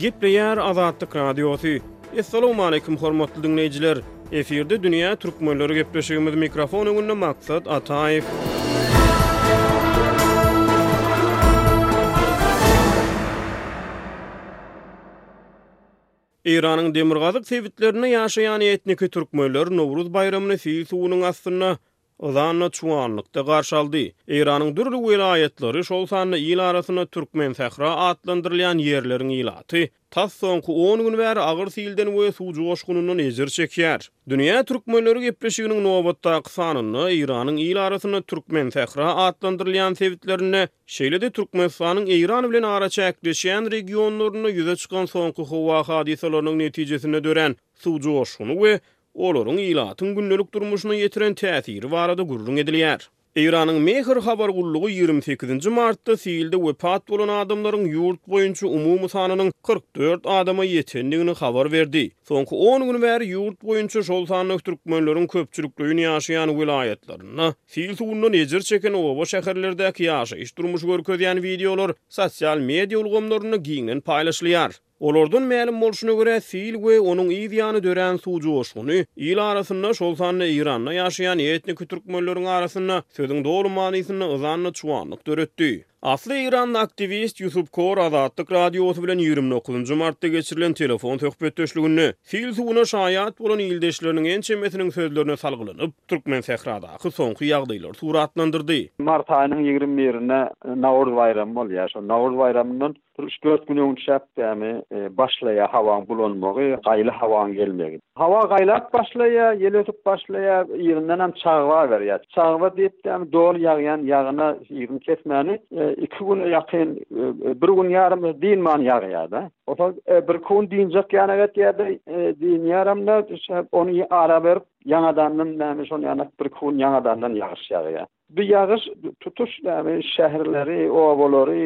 Gepleýär Azatlyk Radiosy. Essalawmaleýkim hormatly diňleýjiler! Efirde dünýä türkmenleri gepleşigimiz mikrofon öňünde Maksat Ataýew. Eýranyň demirgazyk sebitlerinde ýaşaýan etniki türkmenler Nowruz baýramyny sil suwunyň astynda yzanna çuwanlykda garşy aldy. Eýranyň dürli welaýatlary, şol sanda il arasynda Türkmensähra atlandyrylýan ýerleriň ilaty tas soňky on gün bäri agyr silden we suw joşgunyndan ejir çekýär. Dünýä Türkmenleri gepleşiginiň nobatdaky sanynda Eýranyň il arasynda Türkmensähra atlandyrylýan sebitlerinde, şeýle-de Türkmenistanyň Eýran bilen araçäkleşýän regionlarynda ýüze çykan soňky howa hadysalarynyň netijesinde dörän suw joşguny we olaryň ilatyň gündelik durmuşyna ýetiren täsiri barada gürrüň edilýär. Eýranyň Mehr habar gullugy ýigrimi sekizinji martda silde wepat bolan adamlaryň ýurt boýunça umumy sanynyň kyrk dört adama ýetendigini habar berdi. Soňky on gün bäri ýurt boýunça, şol sanda türkmenleriň köpçülikleýin ýaşaýan welaýatlarynda sil suwundan ejir çeken oba-şäherlerdäki ýaşaýyş-durmuşy görkezýän wideolar sosial media ulgamlarynda giňden paýlaşylýar. Olardan mälim bolşuna görä, sil we onuň yz ýany dörän suw joşguny il arasynda, şol sanda Eýranda ýaşaýan etniki türkmenleriň arasynda, sözüň doly manysynda yzanly çuwanlyk döretdi. Asly eýranly aktiwist Ýusup Kor Azatlyk Radiosy bilen ýigrimi dokuzynjy martda geçirilen telefon söhbetdeşliginde sil suwuna şaýat bolan ildeşleriniň ençemesiniň sözlerine salgylanyp, Türkmensähradaky soňky ýagdaýlary suratlandyrdy. Mart aýynyň ýigrimi birinde Nowruz baýramy bolýar. Şol Nowruz baýramyndan Bir üç-dört gün öň çäkdämi başlaýar howaň bulanmagy, gaýly howaň gelmegi. Howa gaýlap başlaýar, ýel ösüp başlaýar, ýeryndanam çagba berýär. Çagba diýipdämi doly ýagýan ýagyna yzyn kesmäni iki güne ýakyn, bir gün ýarym dynman ýagýar-da. Onsoň birki gün dynjak ýanak etýär-de, dynýaram-da, ony ara berip ýaňadandan näme şol ýanak birki gün ýaňadandan ýagyş ýagýar. Bu ýagyş tutuş näme şäherleri, obalary,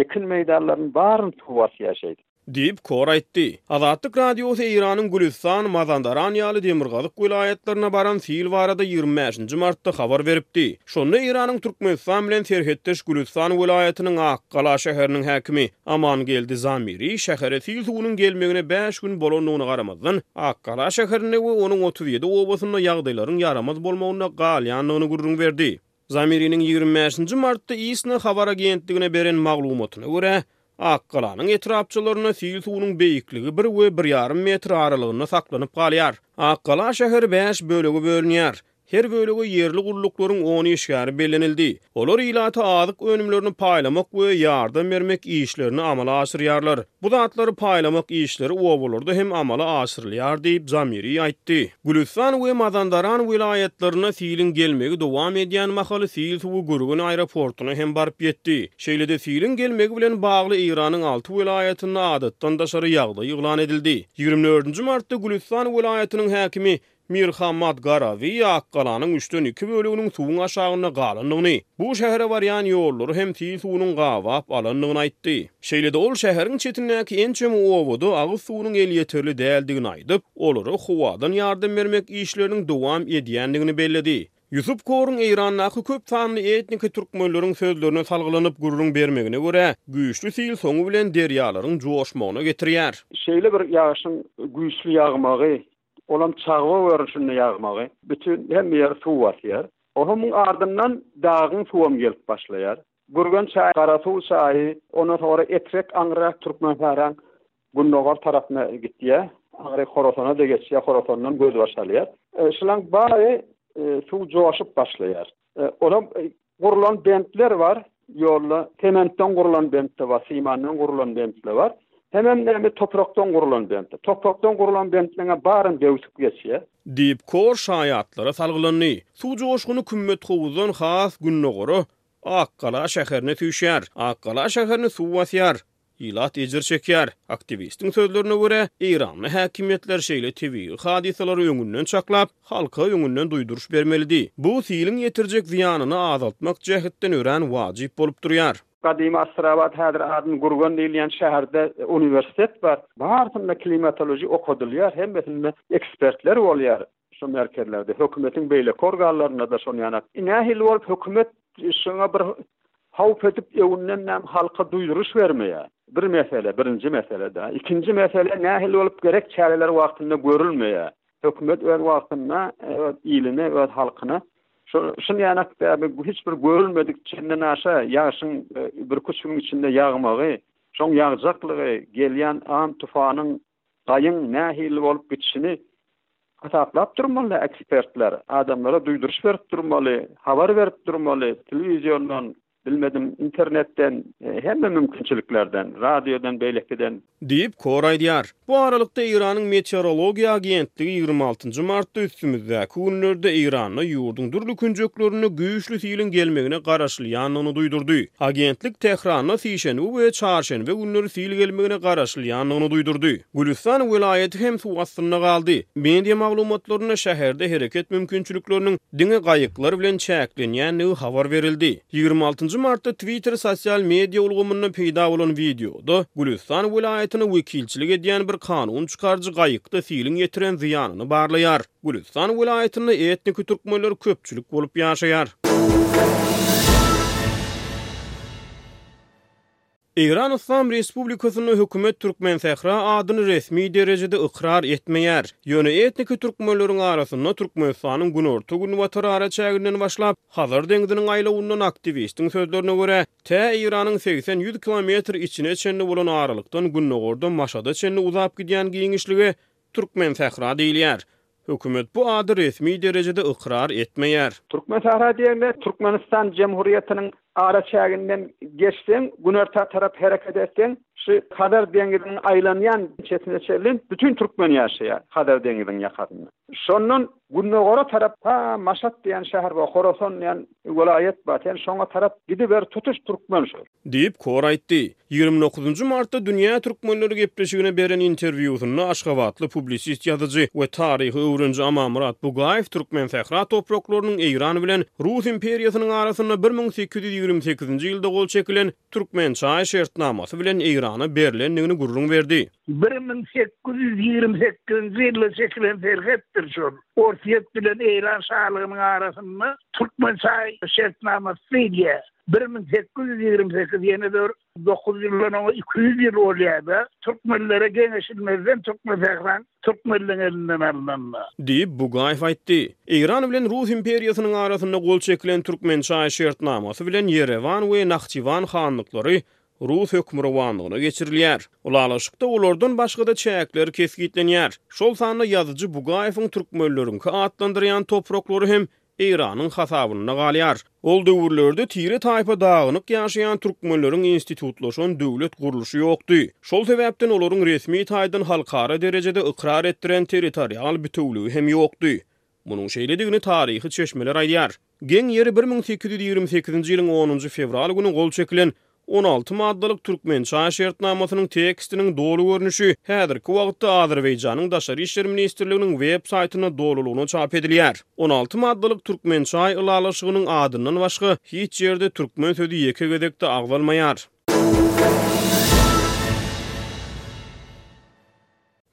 ekin meýdanlaryny baryny suw basýar şeýdip. Diýip, Kor aýtdy. Azatlyk Radiosy Eýranyň Gülüstan, Mazandaran ýaly demirgazyk welaýatlaryna baran sil barada ýigrimi bäşinji martda habar beripdi. Şonda Eýranyň Türkmenistan bilen serhetdeş Gülüstan welaýatynyň Akgala şäheriniň häkimi Amangeldi Zamiri şähere sil suwunyň gelmegine bäş gün bolandygyna garamazdan, Akgala şäherinde we onuň otuz ýedi obasynda ýagdaýlaryň ýaramaz bolmagynda galýandygyny gürrüň berdi. Zamiriniň ýigrimi bäşinji martda ISNA habar agentligine beren maglumatyna görä, Akgalanyň etrapçalarynda sil suwunyň beýikligi bir we bir ýarym metr aralygynda saklanyp galýar. Akgala şäheri bäş bölege bölünýär. Her bölege ýerli gulluklaryň on işgäri bellenildi. Olar ilata azyk önümlerini paýlamak we ýardam bermek işlerini amala aşyrýarlar. Bu zatlary paýlamak işleri obalarda hem amala aşyrylýar diýip, Zamiri aýtdy. Gülüstan we Mazandaran welaýatlaryna siliň gelmegi dowam edýän mahaly sil suwy Gürgen aeroportuna hem baryp ýetdi. Şeýle-de siliň gelmegi bilen bagly Eýranyň alty welaýatynda adatdan daşary ýagdaý yglan edildi. Ýigrimi dördünji martda Gülüstan welaýatynyň häkimi Mirhammad Garawi Akgalanyň üçden iki böleginiň suwuň aşagynda galandygyny, bu şähere barýan ýollary hem sil suwunyň gabap alandygyny aýtdy. Şeýle-de ol şäheriň çetindäki ençeme obada agyz suwunyň elýeterli däldigini aýdyp, olara howadan ýardam bermek işleriniň dowam edýändigini belledi. Ýusup Koryň Eýrandaky köp sanly etniki türkmenleriň sözlerine salgylanyp gürrüň bermegine görä, güýçli sil soňy bilen derýalaryň joşmagyna getirýär. Şeýle bir ýagyşyň güýçli ýagmagy Olam çagba görnüşinde ýagmagy. Bütin hemme ýeri suw basýar. Ohumyň ardyndan dagyň suwam gelip başlaýar. Gürgen çaý, Garasuw çaýy, ondan soňra Etrek aňryrak Türkmensaharan gündogar tarapyna gitýär. Aňry Horasana-da geçýär, Horasandan gözbaş alýar. Şulaň bary suw joşup başlaýar. Olam gurlan bentler bar, ýolda sementden gurlan bent-de bar, simandan gurlan bent-de bar. Hemem näme toprakdan gurlan bent. Toprakdan gurlan bentleriň-ä baryny döwsüp geçýär. Diýip, Kor şaýatlara salgylandy. Suw joşguny Kümmetgowuzdan has gündogara, Akgala şäherine süýşýär. Akgala şäherini suw basýar. Ilat ejir çekýär. Aktiwistiň sözlerine görä, eýranly häkimiýetler şeýle tebigy hadysalary öňünden çaklap, halka öňünden duýduryş bermelidi. Bu siliň ýetirjek zyýanyny azaltmak jähetden örän wajyp bolup durýar. Gadymy Astrabat, häzir adyny Gurgan diýilýän şäherde uniwersitet bar. Barysynda klimatologiýa okadylýar, hemmesinde ekspertler bolýar. Şu merkezlerde, hökümetiň beýleki organlarynda-da şon ýaly. Nähili bolup hökümet şoňa bir howp edip öňünden näme halka duýduryş bermeýär. Bir mesele, birinji mesele-de. Ikinji mesele nähili bolup gerek çäreler wagtynda görülmeýär. Hökümet öz wagtynda öz iline, öz halkyna şo şun ýaly däbi hiç bir görülmedik çenden aşa ýagşyň birküç günüň içinde ýagmagy, şoň ýagjaklygy, gelýän am tufanyň gaýyň nähili bolup gitişini hasaplap durmaly ekspertler, adamlara duýduryş berip durmaly, habar berip durmaly, telewiziondan, bilmedim, internetden, e, hemme mümkinçiliklerden, radiodan, beýlekiden. Diýip, Kor aýdýar. Bu aralykda, Eýranyň Meteorologiýa agentligi ýigrimi altynjy martda üstümizdäki günlerde Eýranda ýurduň dürli künjeklerinde güýçli siliň gelmegine garaşylýandygyny duýdurdy. Agentlik Tähranda sişenbe we çarşenbe günleri sil gelmegine garaşylýandygyny tutulýandygyny duýdurdy. Gülüstan welaýaty hem suw astynda galdy. Media maglumatlarynda şäherde hereket mümkinçilikleriniň diňe gaýyklar bilen çäklenýändigi habar berildi. Ýigrimi altynjy martda Twitter sosial media ulgamynda peýda bolan wideoda Gülüstan welaýatyna wekilçilik edýän bir kanun çykaryjy gaýykda siliň ýetiren zyýanyny barlaýar. Gülüstan welaýatynda etniki türkmenler köpçülik bolup ýaşaýar. Eýran Yslam Respublikasynda hökümet Türkmensähra adyny resmi derejede ykrar etmeýär. Ýöne etniki türkmenleriň arasynda Türkmenistanyň günorta-günbatar araçäginden başlap, Hazar deňziniň aýlawyndan aktiwistiň sözlerine görä, tä Eýranyň segsen ýüz kilometr içine çenli bolan aralykdan gündogarda Maşada çenli uzap gidýän giňişlige Türkmensähra diýilýär. Hökümet bu ady resmi derejede ykrar etmeýär. Türkmensahra diýende Türkmenistan jemhuriýetiniň araçäginden geçseň, günorta tarap hereket etseň, şu Hazar deňiziniň aýlanýan çetine çenli bütin türkmen ýaşaýar, Hazar deňiziniň ýakasynda. Şondan gündogara tarap ta Maşat diýen şäher bar, Horasan diýen welaýat bar, sen şoňa tarap gidiber, tutuş türkmen şol. Diýip, Kor aýtdy. Ýigrimi dokuzynjy martda Dünýä türkmenleri gepleşigine beren interwýusynda aşgabatly publisist ýazyjy we taryhy öwreniji Amanmyrat Bugaýew türkmensähra topraklarynyň Eýran bilen Rus imperiýasynyň arasynda bir müň sekiz ýüz ýigrimi sekizinji ýylda gol çekilen Türkmençaý şertnamasy bilen Eýrana berlendigini gürrüň berdi. Bir müň sekiz ýüz ýigrimi sekizinji ýylda çekilen serhetdir şol. Orsýet bilen Eýran şalygynyň arasynda Türkmençaý şertnamasy diýilýär. Bir müň sekiz ýüz ýigrimi sekiz ýene bir dokuz ýyldan oňa iki ýüz ýyl bolýar-da, türkmenlere geňeşilmezden Türkmensähraň türkmenleň elinden alnanda. Diýip, Bugaýew aýtdy. Eýran bilen Rus imperiýasynyň arasynda gol çekilen Türkmençaý şertnamasy bilen Ýerewan we Nahçiwan hanlyklary rus hökmürowanlygyna geçirilýär. Ylalaşykda olardan başga-da çäkler kesgitlenýär. Şol sanda ýazyjy Bugaýewiň türkmenleriňki atlandyrýan topraklary hem Eýranyň hasabynda galýar. Ol döwürlerde tire-taýpa dagynyk ýaşaýan türkmenleriň institutlaşan döwlet gurluşy ýokdy. Şol sebäpden olaryň resmi taýdan halkara derejede ykrar etdiren territorial bitewligi hem ýokdy. Munuň şeýledigini taryhy çeşmeler aýdýar. Geň ýeri bir müň sekiz ýüz ýigrimi sekizinji ýylyň onunjy fewral güni gol çekilen On alty maddalyk Türkmen çaý şertnamasynyň tekstiniň doly görnüşi häzirki wagtda Azerbaýjanyň Daşary işler ministrliginiň web saýtynda dolulygyna çap edilýär. On alty maddalyk Türkmen çaý ylalaşygynyň adyndan başga hiç ýerde türkmen sözi ýeke gezekde agzalmaýar.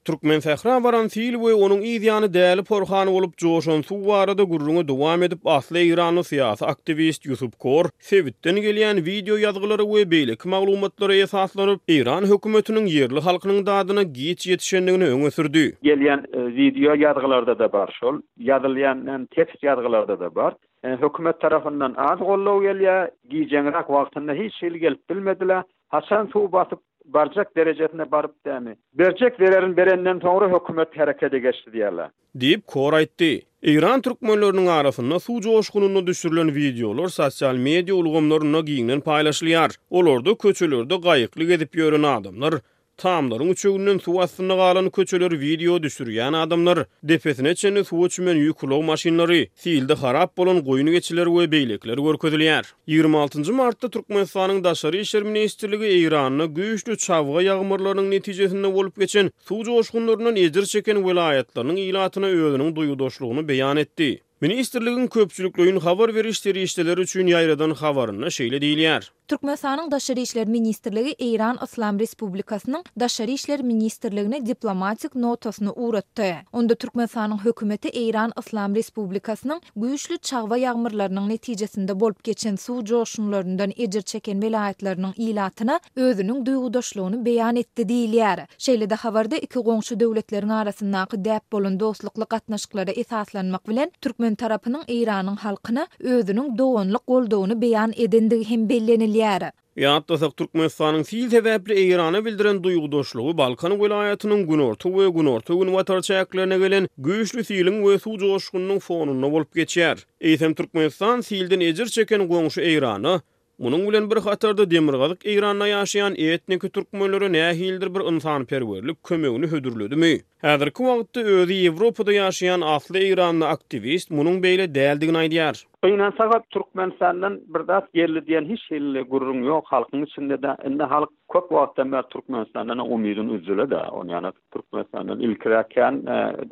Türkmensähra baran sil we onuň yz ýany däli porhan bolup joşan suw barada gürrüňi dowam edip asly eýranly syýasy aktiwist Ýusup Kor sebitden gelýän wideo ýazgylara we beýleki maglumatlara esaslanyp eýran hökümetiniň ýerli halkynyň dadyna giç ýetişendigini öňe sürdi. Gelýän wideo ýazgylarda-da bar şol, ýazylýan hem tekst ýazgylarda-da bar. Hökümet tarapyndan az goldaw gelýär, gijeňräk wagtynda hiç hili gelip bilmediler, haçan suw basyp Barjak derejesine baryp dämi. Berjek zererin berenden soňra hökümet herekede geçdi diýýärler. Diýip, Kor aýtdy. Eýran türkmenleriniň arasynda suw joşgunynda düşürilen wideolar sosial media ulgamlarynda giňden paýlaşylýar. Olarda köçelerde gaýykly gezip ýören adamlar, tamlaryň üçeginden suw astynda galan köçeler wideo düşürýän adamlar, depesine çenli suwa çümen ýük-ulag maşynlary, silde harap bolan goýun-geçiler we beýlekiler görkezilýär. Ýigrimi altynjy martda Türkmenistanyň Daşary işler ministrligi Eýranda güýçli çabga ýagmyrlarynyň netijesinde bolup geçen suw joşgunlaryndan ejir çeken welaýatlarynyň ilatyna özüniň duýgudaşlygyny beýan etdi. Ministrligiň köpçülikleýin habar beriş serişdeleri üçin ýaýradan habarynda şeýle diýilýär. Türkmenistanyň Daşary işler ministrligi Eýran Yslam Respublikasynyň Daşary işler ministrligine diplomatik notasyny ugratdy. Onda Türkmenistanyň hökümeti Eýran Yslam Respublikasynyň Güýçli çagba ýagmyrlarynyň netijesinde bolup geçen suw joşunlaryndan ejir çeken welaýatlarynyň ilatyna özüniň duýgudaşlygyny beýan etdi diýilýär. Şeýle-de habarda iki goňşy döwletleriň arasyndaky däp bolan dostlukly gatnaşyklara esaslanmak bilen, türkmen tarapynyň Eýranyň halkyna özüniň doganlyk goldawyny beýan edendigi hem bellenilýär. Ýatlasak, Türkmenistanyň sil sebäpli Eýrana bildiren duýgudaşlygy Balkan welaýatynyň günorta we günorta-günbatar çäklerine gelen güýçli siliň we suw joşgunynyň fonunda bolup geçýär. Eýsem, Türkmenistan silden ejir çeken goňşy Eýrana, munuň bilen bir hatarda Demirgazyk Eýranda ýaşaýan etniki türkmenlere nähilidir bir ynsanperwerlik kömegini hödürledimi? Häzirki wagtda özi Ýewropada ýaşaýan asly eýranly aktiwist munuň beýle däldigini aýdýar. Gynansagam Türkmenistandan bir zat geldi diýen hiç hilli gürrüň ýok halkyň içindede. Indi halk köp wagtdan bäri Türkmenistandan umydyny üzdiledä. Onýanys Türkmenistandan ilkiräk kän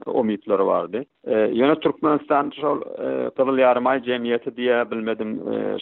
umytlary bardy. Ýöne Türkmenistan şol Gyzyl Ýarymaý jemgyýeti diýä bilmedim.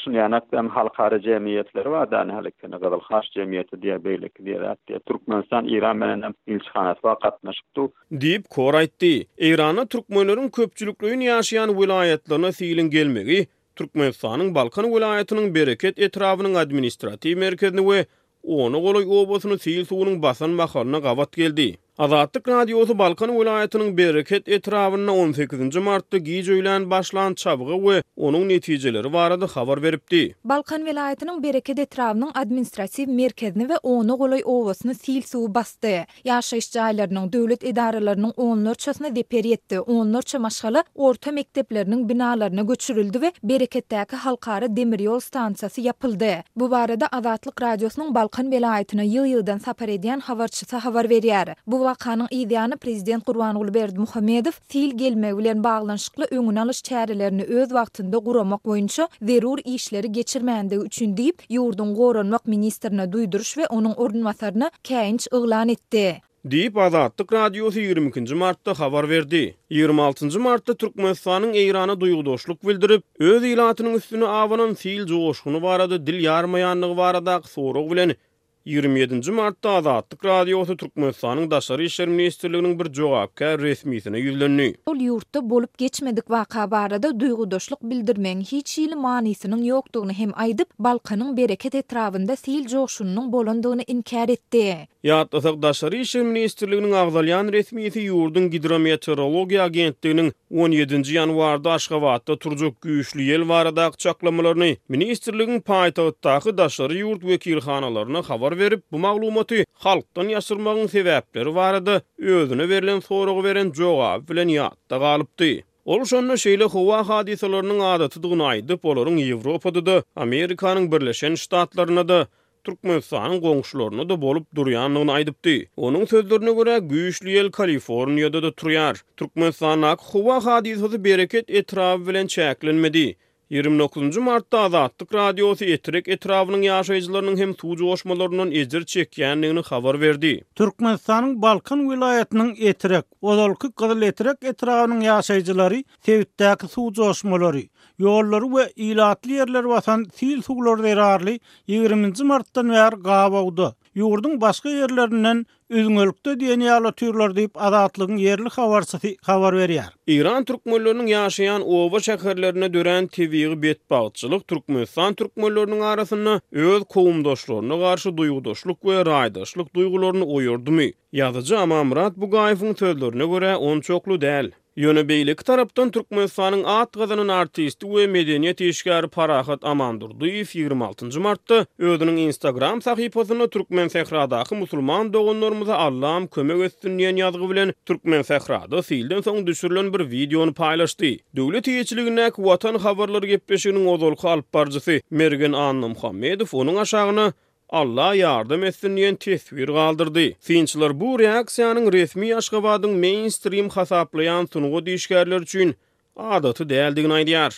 Şun ýanak hem halkara jemgyýetleri bar da hälki kene Gyzyl Haç jemgyýeti diýä beýleki diýä zat diýä. Türkmenistan Eýran bilen hem ilçihanasy bar gatnaşyk du. Diýip Kor aýtdy. Eýranda türkmenleriň köpçülikleýin ýaşaýan welaýatlaryna siliň gelmegi Türkmenistanyň Balkan welaýatynyň Bereket etrabynyň administratiw merkezini we Ona golaý obasyny sil suwunyň basan mahalyna gabat geldi. Azatlyk Radiosy Balkan welaýatynyň Bereket etrabynda on sekizinji martda gijöýlän başlan çabga we onuň netijeleri barada habar beripdi. Balkan welaýatynyň Bereket etrabynyň administratiw merkezini we ona golaý obasyny sil suwy basdy. Ýaşaýyş jaýlarynyň, döwlet edaralarynyň onlarçasyna zeper ýetdi, onlarça maşgala orta mekdepleriniň binalaryna göçürildi we Bereketdäki halkara demir ýol stansiýasy ýapyldy. Bu barada Azatlyk Radiosynyň Balkan welaýatyna ýygy-ýygydan sapar edýän habarçysy habar berýär. Bu wakanyň yzýany prezident Gurbanguly Berdimuhamedow, sil gelmegi bilen baglanyşykly öňüni alyş çärelerini öz wagtynda guramak boýunça zerur işleri geçirmändigi üçin diýip, ýurduň Goranmak ministrine duýduryş we onuň orunbasaryna käýinç yglan etdi. Diýip, Azatlyk Radiosy ýigrimi ikinji martda habar berdi. Ýigrimi altynjy martda Türkmenistanyň Eýrana duýgudaşlyk bildirip, öz ilatynyň üstüne abanan sil joşguny barada dil ýarmaýandygy baradaky sorag bilen Ýigrimi ýedinji martda Azatlyk Radiosy Türkmenistanyň Daşary işler ministrliginiň bir jogapkär resmisine ýüzlendi. Ol ýurtda bolup geçmedik waka barada duýgudaşlyk bildirmegiň hiç hili manysynyň ýokdugyny hem aýdyp, Balkanyň Bereket etrabynda sil joşunynyň bolandygyny inkär etdi. Ýatlasak, Daşary işler ministrliginiň agzalýan resmisi ýurduň Gidrometeorologiýa agentliginiň On ýedinji ýanwarda Aşgabatda turjak güýçli ýel baradaky çaklamalaryny ministrligiň paýtagtdaky daşary ýurt wekilhanalaryna habar berip, bu maglumaty halkdan ýaşyrmagyň sebäpleri barada özüne berlen soraga beren jogaby bilen ýatda galypdy. Ol şonda şeýle howa hadysalarynyň adatydygyny aýdyp, olaryň Ýewropada-da, Amerikanyň Birleşen Ştatlarynda-da Türkmenistanyň goňşularynda-da bolup durýandygyny aýdypdy. Onuň sözlerine görä, güýçli ýel Kaliforniýada-da turýar. Türkmenistandaky howa hadysasy Bereket etraby bilen çäklenmedi. Ýigrimi dokuzynjy martda Azatlyk Radiosy Etrek etrabynyň ýaşaýjylarynyň hem suw joşmalaryndan ejir çekýändigini habar berdi. Türkmenistanyň Balkan welaýatynyň Etrek, ozalky Gyzyl Etrek etrabynyň ýaşaýjylary Sebitdäki suw joşmalary, ýollary we ilatly ýerleri basan sil suwlary zerarly ýigriminji martdan bäri gabawda, ýurduň başga ýerlerinden üzňelikde diýen ýaly otyrlar diýip, Azatlygyň ýerli habarçysy habar berýär. Eýran türkmenleriniň ýaşaýan oba-şäherlerinde dörän tebigy betbagtçylyk Türkmenistan türkmenleriniň arasynda öz kowumdaşlaryna garşy duýgudaşlyk we raýdaşlyk duýgularyny oýardymy? Ýazyjy Amanmyrat Bugaýewiň sözlerine görä, onçakly däl. Ýöne beýleki tarapdan Türkmenistanyň at gazanan artisti we medeniýet işgäri Parahat Amandurdyýew ýigrimi altynjy martda özüniň Instagram sahypasynda Türkmensähradaky musulman doganlarymyza Allam kömek etsin diýen ýazgy bilen Türkmensährada silden soň düşürilen bir wideony paýlaşdy. Döwlet eýeçiligindäki Watan habarlary gepleşiginiň ozalky alypbaryjysy Mergen Annamuhammedow onuň aşagyna Alla ýardam etsin diýen teswir galdyrdy. Synçylar bu reaksiýanyň resmi Aşgabadyň meýnstrim hasaplaýan sungat işgärleri üçin adaty däldigini aýdýar.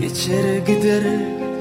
Geçer gider.